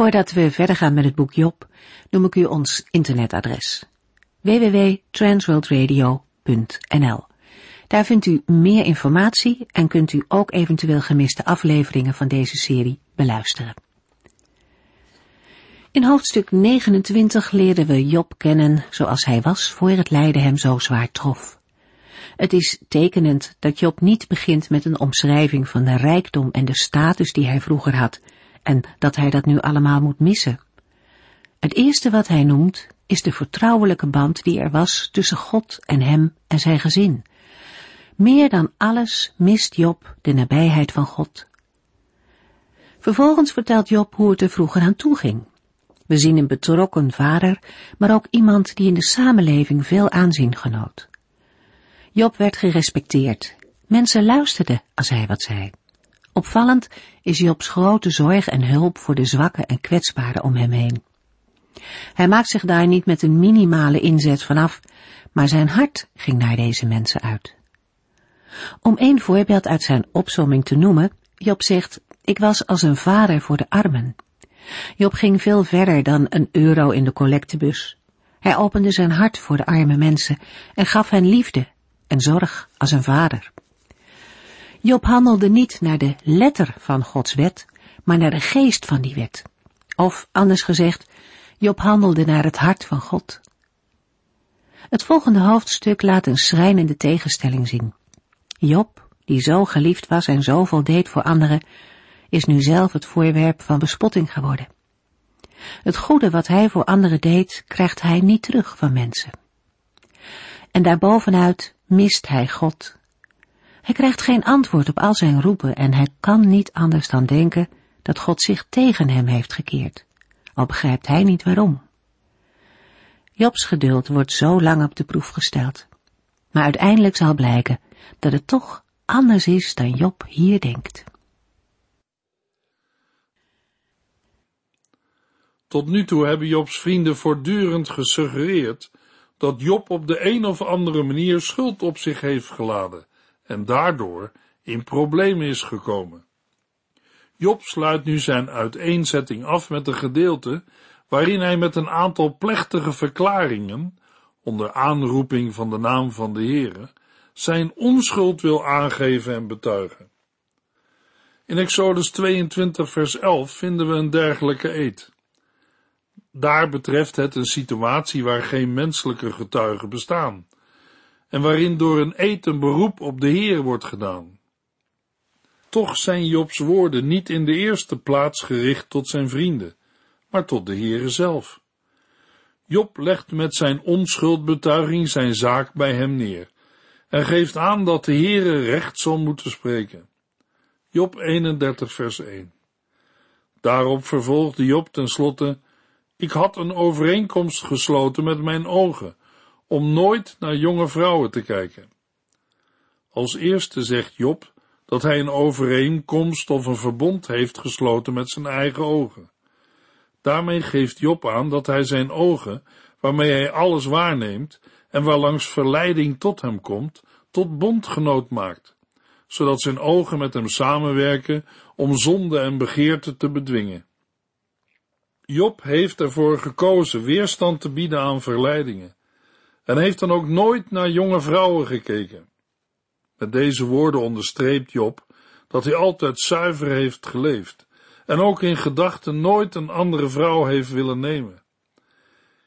Voordat we verder gaan met het boek Job, noem ik u ons internetadres www.transworldradio.nl. Daar vindt u meer informatie en kunt u ook eventueel gemiste afleveringen van deze serie beluisteren. In hoofdstuk 29 leerden we Job kennen zoals hij was voor het lijden hem zo zwaar trof. Het is tekenend dat Job niet begint met een omschrijving van de rijkdom en de status die hij vroeger had, en dat hij dat nu allemaal moet missen. Het eerste wat hij noemt is de vertrouwelijke band die er was tussen God en hem en zijn gezin. Meer dan alles mist Job de nabijheid van God. Vervolgens vertelt Job hoe het er vroeger aan toe ging. We zien een betrokken vader, maar ook iemand die in de samenleving veel aanzien genoot. Job werd gerespecteerd. Mensen luisterden als hij wat zei. Opvallend is Jobs grote zorg en hulp voor de zwakken en kwetsbaren om hem heen. Hij maakt zich daar niet met een minimale inzet vanaf, maar zijn hart ging naar deze mensen uit. Om één voorbeeld uit zijn opsomming te noemen, Job zegt, ik was als een vader voor de armen. Job ging veel verder dan een euro in de collectebus. Hij opende zijn hart voor de arme mensen en gaf hen liefde en zorg als een vader. Job handelde niet naar de letter van Gods wet, maar naar de geest van die wet. Of, anders gezegd, Job handelde naar het hart van God. Het volgende hoofdstuk laat een schrijnende tegenstelling zien. Job, die zo geliefd was en zoveel deed voor anderen, is nu zelf het voorwerp van bespotting geworden. Het goede wat hij voor anderen deed, krijgt hij niet terug van mensen. En daarbovenuit mist hij God hij krijgt geen antwoord op al zijn roepen en hij kan niet anders dan denken dat God zich tegen hem heeft gekeerd, al begrijpt hij niet waarom. Jobs geduld wordt zo lang op de proef gesteld, maar uiteindelijk zal blijken dat het toch anders is dan Job hier denkt. Tot nu toe hebben Jobs vrienden voortdurend gesuggereerd dat Job op de een of andere manier schuld op zich heeft geladen en daardoor in problemen is gekomen. Job sluit nu zijn uiteenzetting af met een gedeelte waarin hij met een aantal plechtige verklaringen, onder aanroeping van de naam van de Heere, zijn onschuld wil aangeven en betuigen. In Exodus 22 vers 11 vinden we een dergelijke eed. Daar betreft het een situatie waar geen menselijke getuigen bestaan en waarin door een eed een beroep op de Heer wordt gedaan. Toch zijn Jobs woorden niet in de eerste plaats gericht tot zijn vrienden, maar tot de Heere zelf. Job legt met zijn onschuldbetuiging zijn zaak bij hem neer en geeft aan dat de Heere recht zal moeten spreken. Job 31 vers 1 Daarop vervolgde Job tenslotte, ik had een overeenkomst gesloten met mijn ogen, om nooit naar jonge vrouwen te kijken. Als eerste zegt Job dat hij een overeenkomst of een verbond heeft gesloten met zijn eigen ogen. Daarmee geeft Job aan dat hij zijn ogen, waarmee hij alles waarneemt en waarlangs verleiding tot hem komt, tot bondgenoot maakt, zodat zijn ogen met hem samenwerken om zonde en begeerte te bedwingen. Job heeft ervoor gekozen weerstand te bieden aan verleidingen en heeft dan ook nooit naar jonge vrouwen gekeken. Met deze woorden onderstreept Job dat hij altijd zuiver heeft geleefd en ook in gedachten nooit een andere vrouw heeft willen nemen.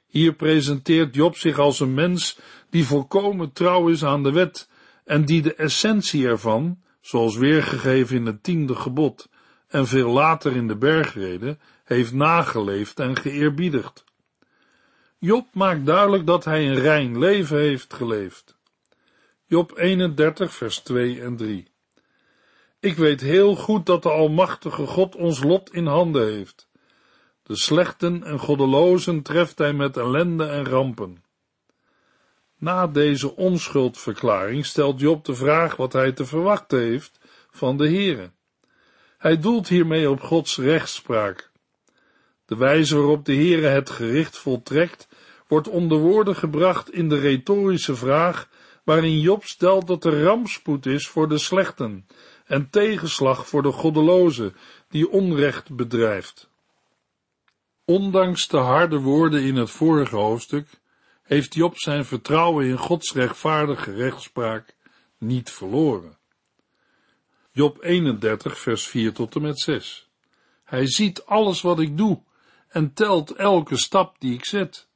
Hier presenteert Job zich als een mens die volkomen trouw is aan de wet en die de essentie ervan, zoals weergegeven in het tiende gebod en veel later in de bergreden, heeft nageleefd en geëerbiedigd. Job maakt duidelijk dat hij een rein leven heeft geleefd. Job 31, vers 2 en 3. Ik weet heel goed dat de Almachtige God ons lot in handen heeft. De slechten en goddelozen treft hij met ellende en rampen. Na deze onschuldverklaring stelt Job de vraag wat hij te verwachten heeft van de Heere. Hij doelt hiermee op Gods rechtspraak. De wijze waarop de Heere het gericht voltrekt, wordt onder woorden gebracht in de retorische vraag waarin Job stelt dat er rampspoed is voor de slechten en tegenslag voor de goddeloze die onrecht bedrijft. Ondanks de harde woorden in het vorige hoofdstuk heeft Job zijn vertrouwen in Gods rechtvaardige rechtspraak niet verloren. Job 31, vers 4 tot en met 6. Hij ziet alles wat ik doe en telt elke stap die ik zet.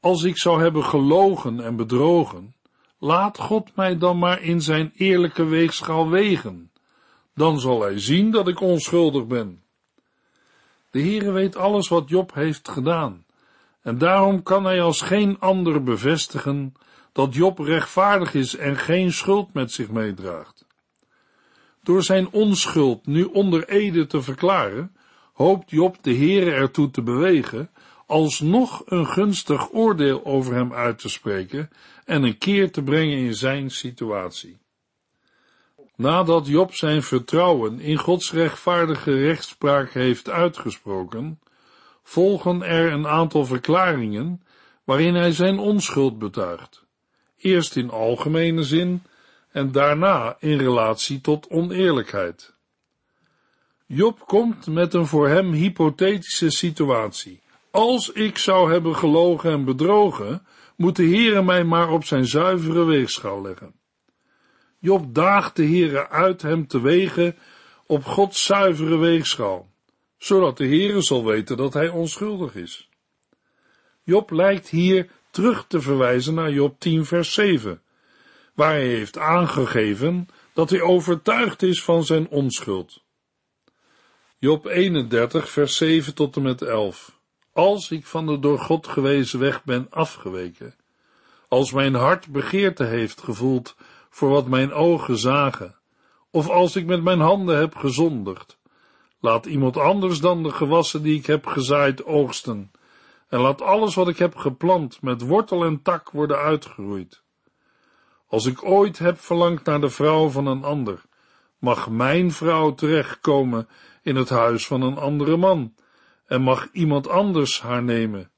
Als ik zou hebben gelogen en bedrogen, laat God mij dan maar in zijn eerlijke weegschaal wegen. Dan zal hij zien dat ik onschuldig ben. De Heere weet alles wat Job heeft gedaan, en daarom kan hij als geen ander bevestigen dat Job rechtvaardig is en geen schuld met zich meedraagt. Door zijn onschuld nu onder ede te verklaren, hoopt Job de Heere ertoe te bewegen alsnog een gunstig oordeel over hem uit te spreken en een keer te brengen in zijn situatie. Nadat Job zijn vertrouwen in Gods rechtvaardige rechtspraak heeft uitgesproken, volgen er een aantal verklaringen waarin hij zijn onschuld betuigt. Eerst in algemene zin en daarna in relatie tot oneerlijkheid. Job komt met een voor hem hypothetische situatie. Als ik zou hebben gelogen en bedrogen, moet de Heere mij maar op zijn zuivere weegschaal leggen. Job daagt de Heere uit hem te wegen op Gods zuivere weegschaal, zodat de Heere zal weten dat hij onschuldig is. Job lijkt hier terug te verwijzen naar Job 10 vers 7, waar hij heeft aangegeven dat hij overtuigd is van zijn onschuld. Job 31 vers 7 tot en met 11. Als ik van de door God gewezen weg ben afgeweken, als mijn hart begeerte heeft gevoeld voor wat mijn ogen zagen, of als ik met mijn handen heb gezondigd, laat iemand anders dan de gewassen die ik heb gezaaid oogsten, en laat alles wat ik heb geplant met wortel en tak worden uitgeroeid. Als ik ooit heb verlangd naar de vrouw van een ander, mag mijn vrouw terechtkomen in het huis van een andere man, en mag iemand anders haar nemen.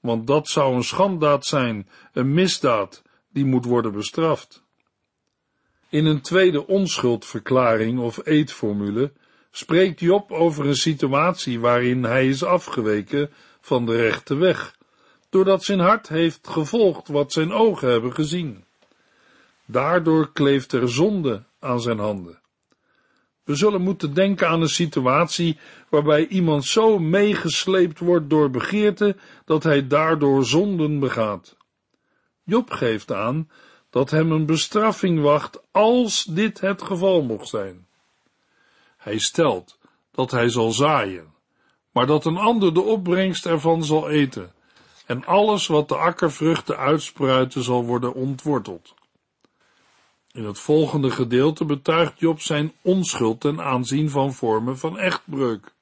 Want dat zou een schanddaad zijn, een misdaad, die moet worden bestraft. In een tweede onschuldverklaring of eedformule spreekt Job over een situatie waarin hij is afgeweken van de rechte weg, doordat zijn hart heeft gevolgd wat zijn ogen hebben gezien. Daardoor kleeft er zonde aan zijn handen. We zullen moeten denken aan een situatie waarbij iemand zo meegesleept wordt door begeerte dat hij daardoor zonden begaat. Job geeft aan dat hem een bestraffing wacht als dit het geval mocht zijn. Hij stelt dat hij zal zaaien, maar dat een ander de opbrengst ervan zal eten, en alles wat de akkervruchten uitspruiten zal worden ontworteld. In het volgende gedeelte betuigt Job zijn onschuld ten aanzien van vormen van echtbreuk.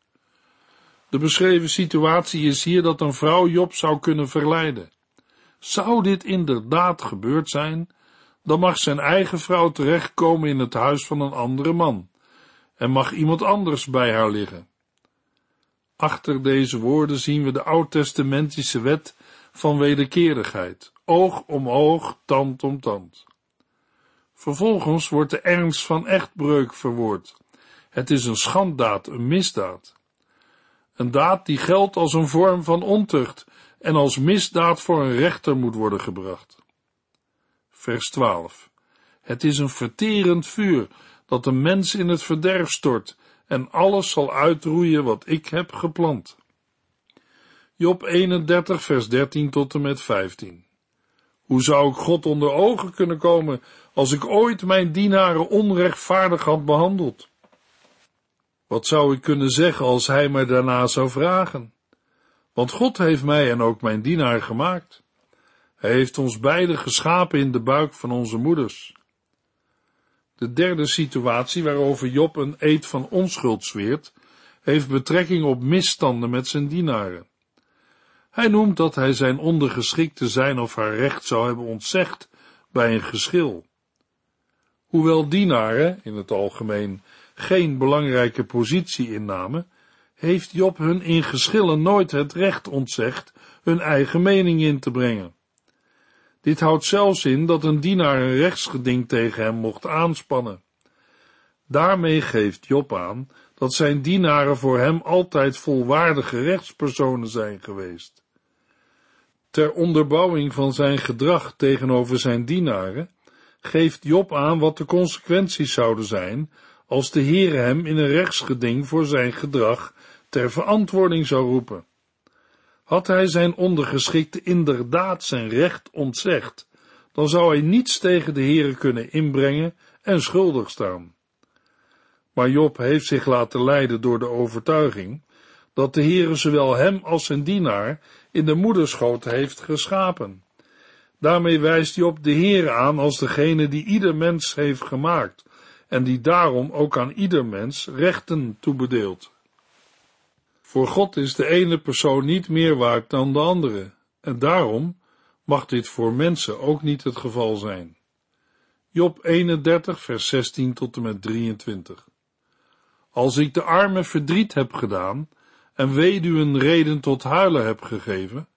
De beschreven situatie is hier dat een vrouw Job zou kunnen verleiden. Zou dit inderdaad gebeurd zijn, dan mag zijn eigen vrouw terechtkomen in het huis van een andere man, en mag iemand anders bij haar liggen. Achter deze woorden zien we de oud-testamentische wet van wederkerigheid, oog om oog, tand om tand. Vervolgens wordt de ernst van echtbreuk verwoord. Het is een schanddaad, een misdaad. Een daad die geldt als een vorm van ontucht en als misdaad voor een rechter moet worden gebracht. Vers 12. Het is een verterend vuur dat een mens in het verderf stort en alles zal uitroeien wat ik heb geplant. Job 31 vers 13 tot en met 15. Hoe zou ik God onder ogen kunnen komen als ik ooit mijn dienaren onrechtvaardig had behandeld? Wat zou ik kunnen zeggen als hij mij daarna zou vragen? Want God heeft mij en ook mijn dienaar gemaakt. Hij heeft ons beiden geschapen in de buik van onze moeders. De derde situatie waarover Job een eed van onschuld zweert, heeft betrekking op misstanden met zijn dienaren. Hij noemt dat hij zijn ondergeschikte zijn of haar recht zou hebben ontzegd bij een geschil. Hoewel dienaren, in het algemeen, geen belangrijke positie innamen, heeft Job hun in geschillen nooit het recht ontzegd hun eigen mening in te brengen. Dit houdt zelfs in dat een dienaar een rechtsgeding tegen hem mocht aanspannen. Daarmee geeft Job aan dat zijn dienaren voor hem altijd volwaardige rechtspersonen zijn geweest. Ter onderbouwing van zijn gedrag tegenover zijn dienaren geeft Job aan wat de consequenties zouden zijn als de Heere hem in een rechtsgeding voor zijn gedrag ter verantwoording zou roepen. Had hij zijn ondergeschikte inderdaad zijn recht ontzegd, dan zou hij niets tegen de Heere kunnen inbrengen en schuldig staan. Maar Job heeft zich laten leiden door de overtuiging dat de Heere zowel hem als zijn dienaar in de moederschoot heeft geschapen. Daarmee wijst Job de Heere aan als degene die ieder mens heeft gemaakt en die daarom ook aan ieder mens rechten toebedeelt. Voor God is de ene persoon niet meer waard dan de andere, en daarom mag dit voor mensen ook niet het geval zijn. Job 31, vers 16 tot en met 23. Als ik de armen verdriet heb gedaan en weduwen reden tot huilen heb gegeven,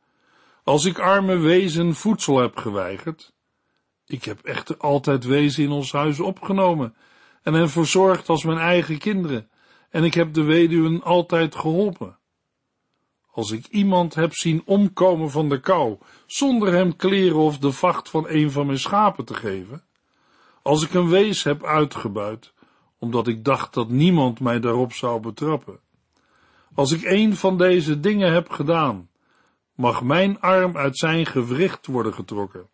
als ik arme wezen voedsel heb geweigerd, ik heb echter altijd wezen in ons huis opgenomen en hen verzorgd als mijn eigen kinderen, en ik heb de weduwen altijd geholpen. Als ik iemand heb zien omkomen van de kou, zonder hem kleren of de vacht van een van mijn schapen te geven, als ik een wees heb uitgebuit, omdat ik dacht dat niemand mij daarop zou betrappen, als ik een van deze dingen heb gedaan, mag mijn arm uit zijn gewricht worden getrokken.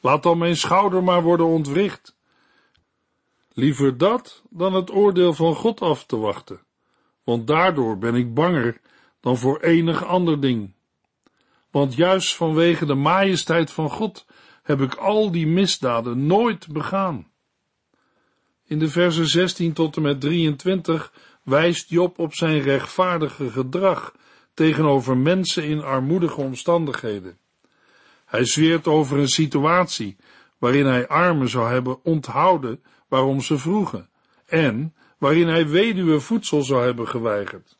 Laat dan mijn schouder maar worden ontwricht. Liever dat dan het oordeel van God af te wachten, want daardoor ben ik banger dan voor enig ander ding. Want juist vanwege de majesteit van God heb ik al die misdaden nooit begaan. In de versen 16 tot en met 23 wijst Job op zijn rechtvaardige gedrag tegenover mensen in armoedige omstandigheden. Hij zweert over een situatie waarin hij armen zou hebben onthouden waarom ze vroegen en waarin hij weduwe voedsel zou hebben geweigerd.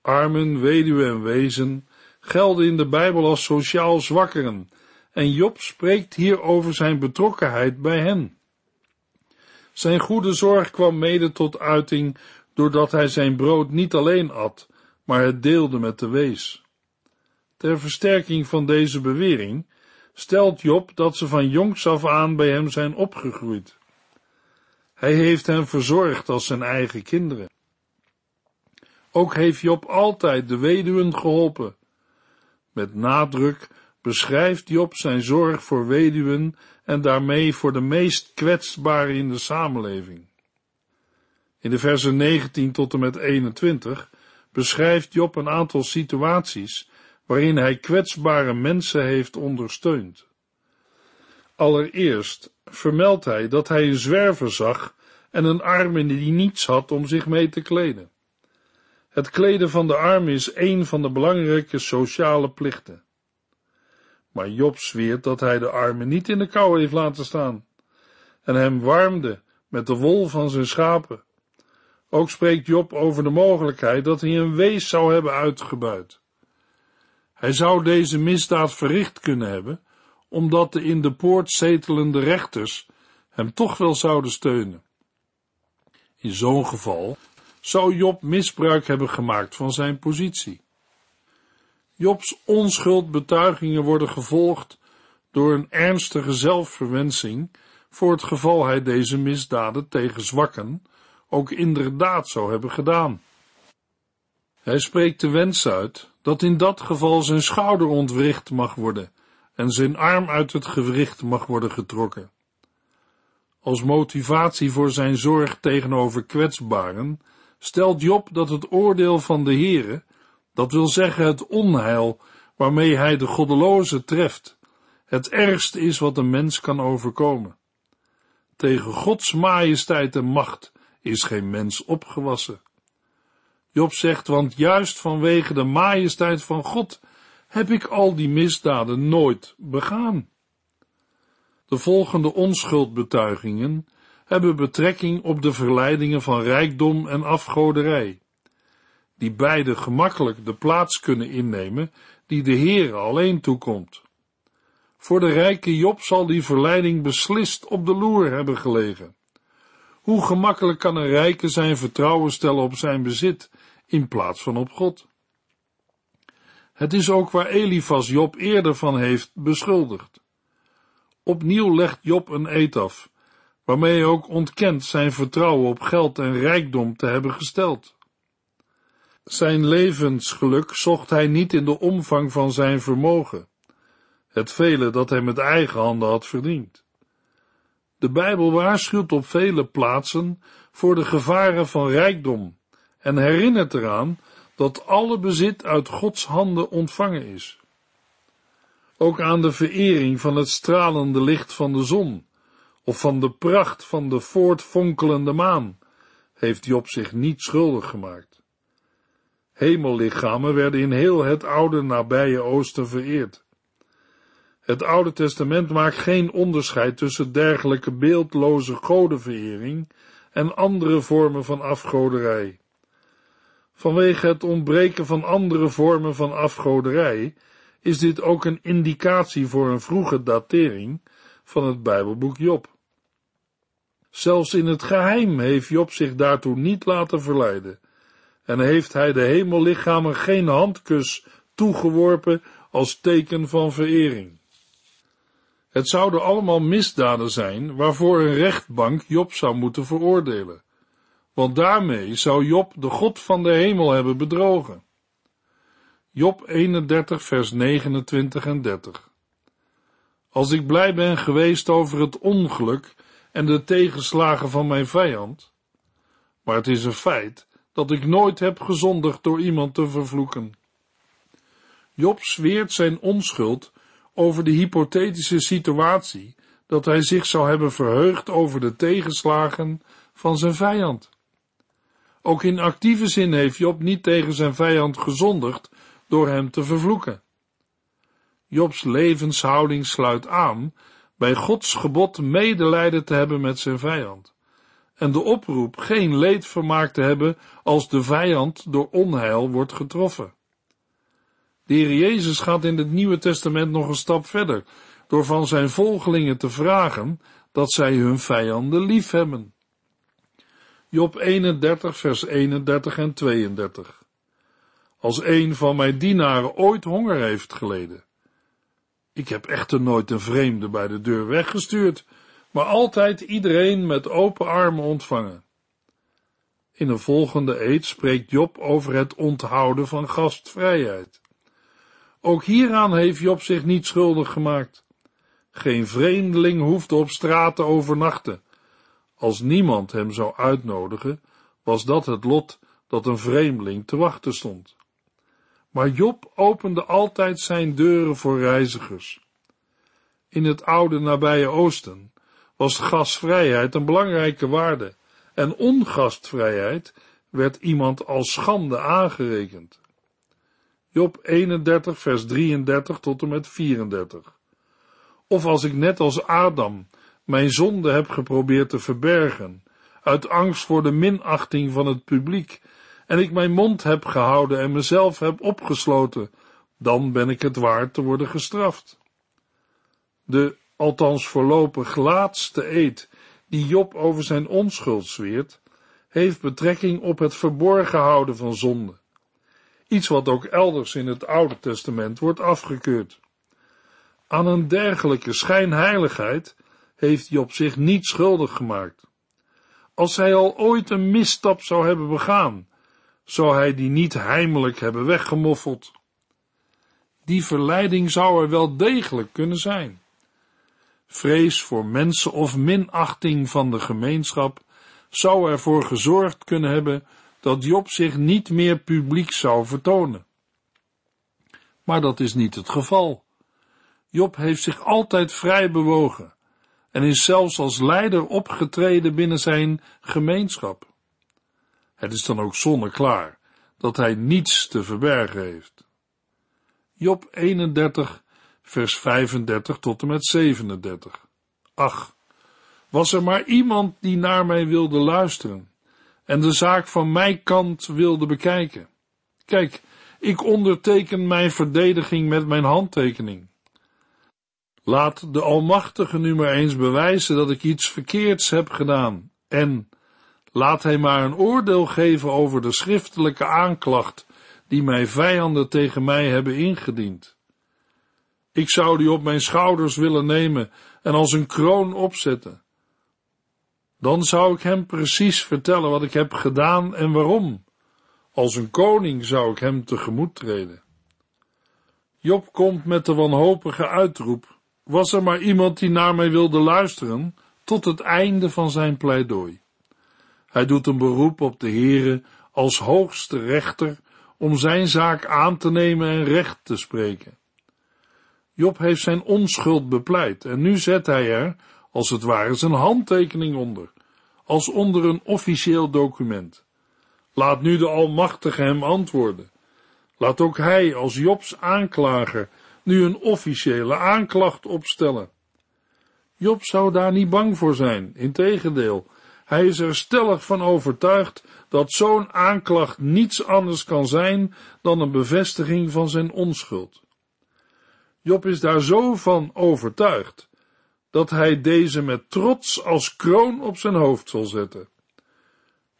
Armen, weduwen en wezen gelden in de Bijbel als sociaal zwakkeren en Job spreekt hier over zijn betrokkenheid bij hen. Zijn goede zorg kwam mede tot uiting doordat hij zijn brood niet alleen at, maar het deelde met de wees. Ter versterking van deze bewering stelt Job dat ze van jongs af aan bij hem zijn opgegroeid. Hij heeft hen verzorgd als zijn eigen kinderen. Ook heeft Job altijd de weduwen geholpen. Met nadruk beschrijft Job zijn zorg voor weduwen en daarmee voor de meest kwetsbaren in de samenleving. In de versen 19 tot en met 21 beschrijft Job een aantal situaties waarin hij kwetsbare mensen heeft ondersteund. Allereerst vermeldt hij dat hij een zwerver zag en een arme die niets had om zich mee te kleden. Het kleden van de armen is een van de belangrijke sociale plichten. Maar Job zweert dat hij de armen niet in de kou heeft laten staan en hem warmde met de wol van zijn schapen. Ook spreekt Job over de mogelijkheid dat hij een wees zou hebben uitgebuit. Hij zou deze misdaad verricht kunnen hebben, omdat de in de poort zetelende rechters hem toch wel zouden steunen. In zo'n geval zou Job misbruik hebben gemaakt van zijn positie. Jobs onschuldbetuigingen worden gevolgd door een ernstige zelfverwensing voor het geval hij deze misdaden tegen zwakken ook inderdaad zou hebben gedaan. Hij spreekt de wens uit dat in dat geval zijn schouder ontwricht mag worden en zijn arm uit het gewricht mag worden getrokken. Als motivatie voor zijn zorg tegenover kwetsbaren stelt Job dat het oordeel van de Heere, dat wil zeggen het onheil waarmee hij de goddeloze treft, het ergste is wat een mens kan overkomen. Tegen Gods majesteit en macht is geen mens opgewassen. Job zegt, want juist vanwege de majesteit van God heb ik al die misdaden nooit begaan. De volgende onschuldbetuigingen hebben betrekking op de verleidingen van rijkdom en afgoderij, die beide gemakkelijk de plaats kunnen innemen die de Heere alleen toekomt. Voor de rijke Job zal die verleiding beslist op de loer hebben gelegen. Hoe gemakkelijk kan een rijke zijn vertrouwen stellen op zijn bezit in plaats van op God? Het is ook waar Elifas Job eerder van heeft beschuldigd. Opnieuw legt Job een eed af, waarmee hij ook ontkent zijn vertrouwen op geld en rijkdom te hebben gesteld. Zijn levensgeluk zocht hij niet in de omvang van zijn vermogen, het vele dat hij met eigen handen had verdiend. De Bijbel waarschuwt op vele plaatsen voor de gevaren van rijkdom en herinnert eraan dat alle bezit uit Gods handen ontvangen is. Ook aan de verering van het stralende licht van de zon of van de pracht van de voortvonkelende maan heeft Job zich niet schuldig gemaakt. Hemellichamen werden in heel het oude nabije oosten vereerd. Het Oude Testament maakt geen onderscheid tussen dergelijke beeldloze godenverering en andere vormen van afgoderij. Vanwege het ontbreken van andere vormen van afgoderij is dit ook een indicatie voor een vroege datering van het Bijbelboek Job. Zelfs in het geheim heeft Job zich daartoe niet laten verleiden en heeft hij de hemellichamen geen handkus toegeworpen als teken van verering. Het zouden allemaal misdaden zijn waarvoor een rechtbank Job zou moeten veroordelen, want daarmee zou Job de God van de hemel hebben bedrogen. Job 31 vers 29 en 30 Als ik blij ben geweest over het ongeluk en de tegenslagen van mijn vijand, maar het is een feit dat ik nooit heb gezondigd door iemand te vervloeken. Job zweert zijn onschuld over de hypothetische situatie dat hij zich zou hebben verheugd over de tegenslagen van zijn vijand. Ook in actieve zin heeft Job niet tegen zijn vijand gezondigd door hem te vervloeken. Jobs levenshouding sluit aan bij Gods gebod medelijden te hebben met zijn vijand en de oproep geen leedvermaak te hebben als de vijand door onheil wordt getroffen. De Heer Jezus gaat in het Nieuwe Testament nog een stap verder, door van zijn volgelingen te vragen dat zij hun vijanden lief hebben. Job 31 vers 31 en 32 Als een van mijn dienaren ooit honger heeft geleden. Ik heb echter nooit een vreemde bij de deur weggestuurd, maar altijd iedereen met open armen ontvangen. In een volgende eed spreekt Job over het onthouden van gastvrijheid. Ook hieraan heeft Job zich niet schuldig gemaakt. Geen vreemdeling hoefde op straat te overnachten. Als niemand hem zou uitnodigen, was dat het lot dat een vreemdeling te wachten stond. Maar Job opende altijd zijn deuren voor reizigers. In het oude nabije Oosten was gastvrijheid een belangrijke waarde en ongastvrijheid werd iemand als schande aangerekend. Job 31 vers 33 tot en met 34. Of als ik net als Adam mijn zonde heb geprobeerd te verbergen, uit angst voor de minachting van het publiek, en ik mijn mond heb gehouden en mezelf heb opgesloten, dan ben ik het waard te worden gestraft. De althans voorlopig laatste eed, die Job over zijn onschuld zweert, heeft betrekking op het verborgen houden van zonde. Iets wat ook elders in het Oude Testament wordt afgekeurd. Aan een dergelijke schijnheiligheid heeft Job zich niet schuldig gemaakt. Als hij al ooit een misstap zou hebben begaan, zou hij die niet heimelijk hebben weggemoffeld. Die verleiding zou er wel degelijk kunnen zijn vrees voor mensen of minachting van de gemeenschap zou ervoor gezorgd kunnen hebben dat Job zich niet meer publiek zou vertonen. Maar dat is niet het geval. Job heeft zich altijd vrij bewogen en is zelfs als leider opgetreden binnen zijn gemeenschap. Het is dan ook zonneklaar dat hij niets te verbergen heeft. Job 31, vers 35 tot en met 37. Ach, was er maar iemand die naar mij wilde luisteren en de zaak van mijn kant wilde bekijken. Kijk, ik onderteken mijn verdediging met mijn handtekening. Laat de Almachtige nu maar eens bewijzen dat ik iets verkeerds heb gedaan en laat hij maar een oordeel geven over de schriftelijke aanklacht die mijn vijanden tegen mij hebben ingediend. Ik zou die op mijn schouders willen nemen en als een kroon opzetten. Dan zou ik hem precies vertellen wat ik heb gedaan en waarom. Als een koning zou ik hem tegemoet treden. Job komt met de wanhopige uitroep, was er maar iemand die naar mij wilde luisteren, tot het einde van zijn pleidooi. Hij doet een beroep op de Heere als hoogste rechter om zijn zaak aan te nemen en recht te spreken. Job heeft zijn onschuld bepleit en nu zet hij er, als het ware, zijn handtekening onder, als onder een officieel document. Laat nu de Almachtige hem antwoorden. Laat ook hij als Jobs aanklager nu een officiële aanklacht opstellen. Job zou daar niet bang voor zijn, integendeel, hij is er stellig van overtuigd dat zo'n aanklacht niets anders kan zijn dan een bevestiging van zijn onschuld. Job is daar zo van overtuigd dat hij deze met trots als kroon op zijn hoofd zal zetten.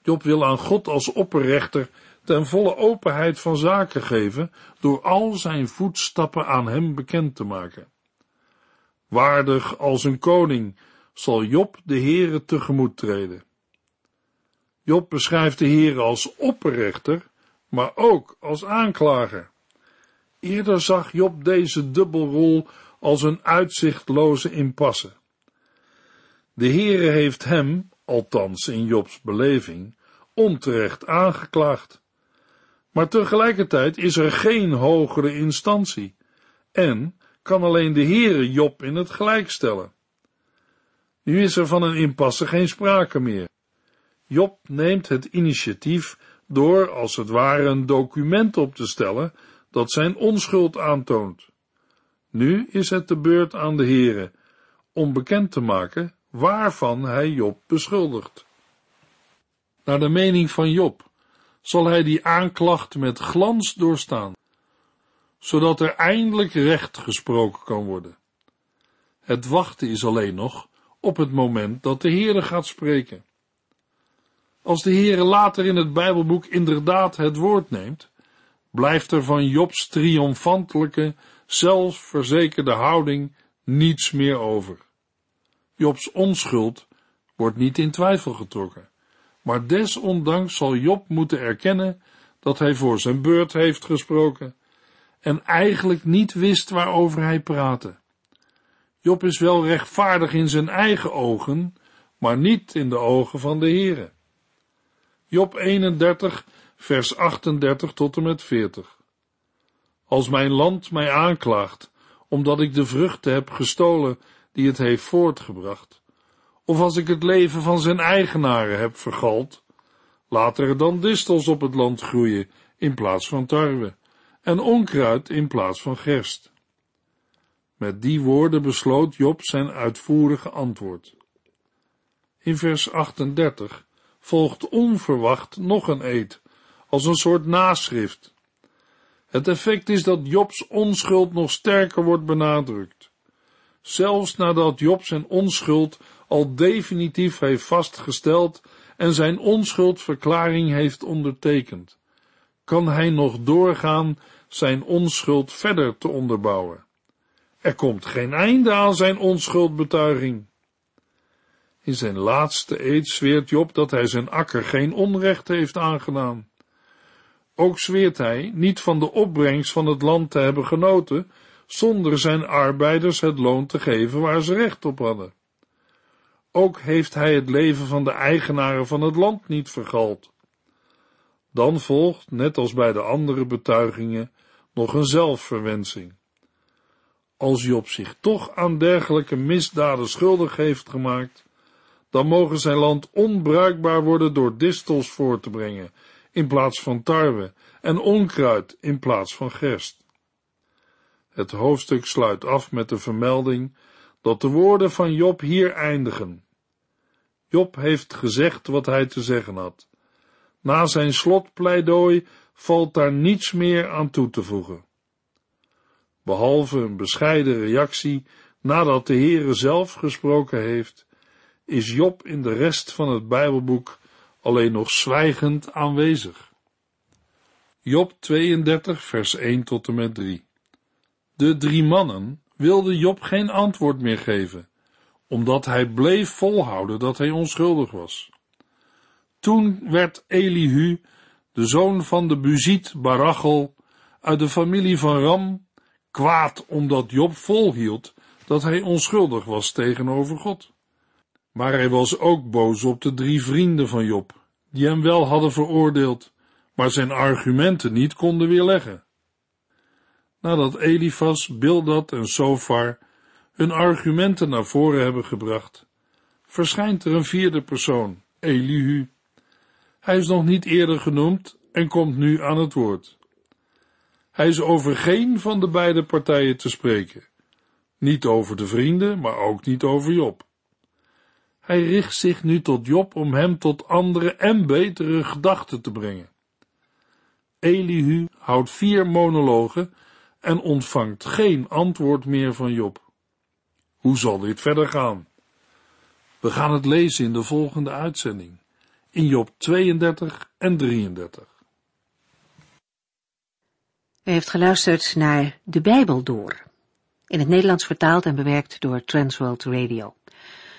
Job wil aan God als opperrechter ten volle openheid van zaken geven door al zijn voetstappen aan hem bekend te maken. Waardig als een koning zal Job de Heere tegemoet treden. Job beschrijft de Heere als opperrechter, maar ook als aanklager. Eerder zag Job deze dubbelrol als een uitzichtloze impasse. De Heere heeft hem, althans in Jobs beleving, onterecht aangeklaagd. Maar tegelijkertijd is er geen hogere instantie en kan alleen de Heere Job in het gelijk stellen. Nu is er van een impasse geen sprake meer. Job neemt het initiatief door als het ware een document op te stellen dat zijn onschuld aantoont. Nu is het de beurt aan de Heere om bekend te maken waarvan hij Job beschuldigt. Naar de mening van Job zal hij die aanklacht met glans doorstaan, zodat er eindelijk recht gesproken kan worden. Het wachten is alleen nog op het moment dat de Heere gaat spreken. Als de Heere later in het Bijbelboek inderdaad het woord neemt, blijft er van Jobs triomfantelijke, zelfverzekerde houding niets meer over. Jobs onschuld wordt niet in twijfel getrokken, maar desondanks zal Job moeten erkennen dat hij voor zijn beurt heeft gesproken en eigenlijk niet wist waarover hij praatte. Job is wel rechtvaardig in zijn eigen ogen, maar niet in de ogen van de Heere. Job 31, vers 38 tot en met 40. Als mijn land mij aanklaagt, omdat ik de vruchten heb gestolen die het heeft voortgebracht, of als ik het leven van zijn eigenaren heb vergald, laat er dan distels op het land groeien in plaats van tarwe, en onkruid in plaats van gerst. Met die woorden besloot Job zijn uitvoerige antwoord. In vers 38 volgt onverwacht nog een eed, als een soort naschrift. Het effect is dat Jobs onschuld nog sterker wordt benadrukt. Zelfs nadat Job zijn onschuld al definitief heeft vastgesteld en zijn onschuldverklaring heeft ondertekend, kan hij nog doorgaan zijn onschuld verder te onderbouwen. Er komt geen einde aan zijn onschuldbetuiging. In zijn laatste eed zweert Job dat hij zijn akker geen onrecht heeft aangedaan. Ook zweert hij niet van de opbrengst van het land te hebben genoten, zonder zijn arbeiders het loon te geven waar ze recht op hadden. Ook heeft hij het leven van de eigenaren van het land niet vergald. Dan volgt, net als bij de andere betuigingen, nog een zelfverwensing. Als Job zich toch aan dergelijke misdaden schuldig heeft gemaakt, dan mogen zijn land onbruikbaar worden door distels voor te brengen, in plaats van tarwe en onkruid in plaats van gerst. Het hoofdstuk sluit af met de vermelding dat de woorden van Job hier eindigen. Job heeft gezegd wat hij te zeggen had. Na zijn slotpleidooi valt daar niets meer aan toe te voegen. Behalve een bescheiden reactie nadat de Heere zelf gesproken heeft, is Job in de rest van het Bijbelboek alleen nog zwijgend aanwezig. Job 32, vers 1 tot en met 3. De drie mannen wilden Job geen antwoord meer geven, omdat hij bleef volhouden dat hij onschuldig was. Toen werd Elihu, de zoon van de Buziet Barachel, uit de familie van Ram, kwaad omdat Job volhield dat hij onschuldig was tegenover God. Maar hij was ook boos op de drie vrienden van Job, die hem wel hadden veroordeeld, maar zijn argumenten niet konden weerleggen. Nadat Elifas, Bildad en Sofar hun argumenten naar voren hebben gebracht, verschijnt er een vierde persoon, Elihu. Hij is nog niet eerder genoemd en komt nu aan het woord. Hij is over geen van de beide partijen te spreken. Niet over de vrienden, maar ook niet over Job. Hij richt zich nu tot Job om hem tot andere en betere gedachten te brengen. Elihu houdt vier monologen en ontvangt geen antwoord meer van Job. Hoe zal dit verder gaan? We gaan het lezen in de volgende uitzending, in Job 32 en 33. U heeft geluisterd naar De Bijbel Door, in het Nederlands vertaald en bewerkt door Transworld Radio.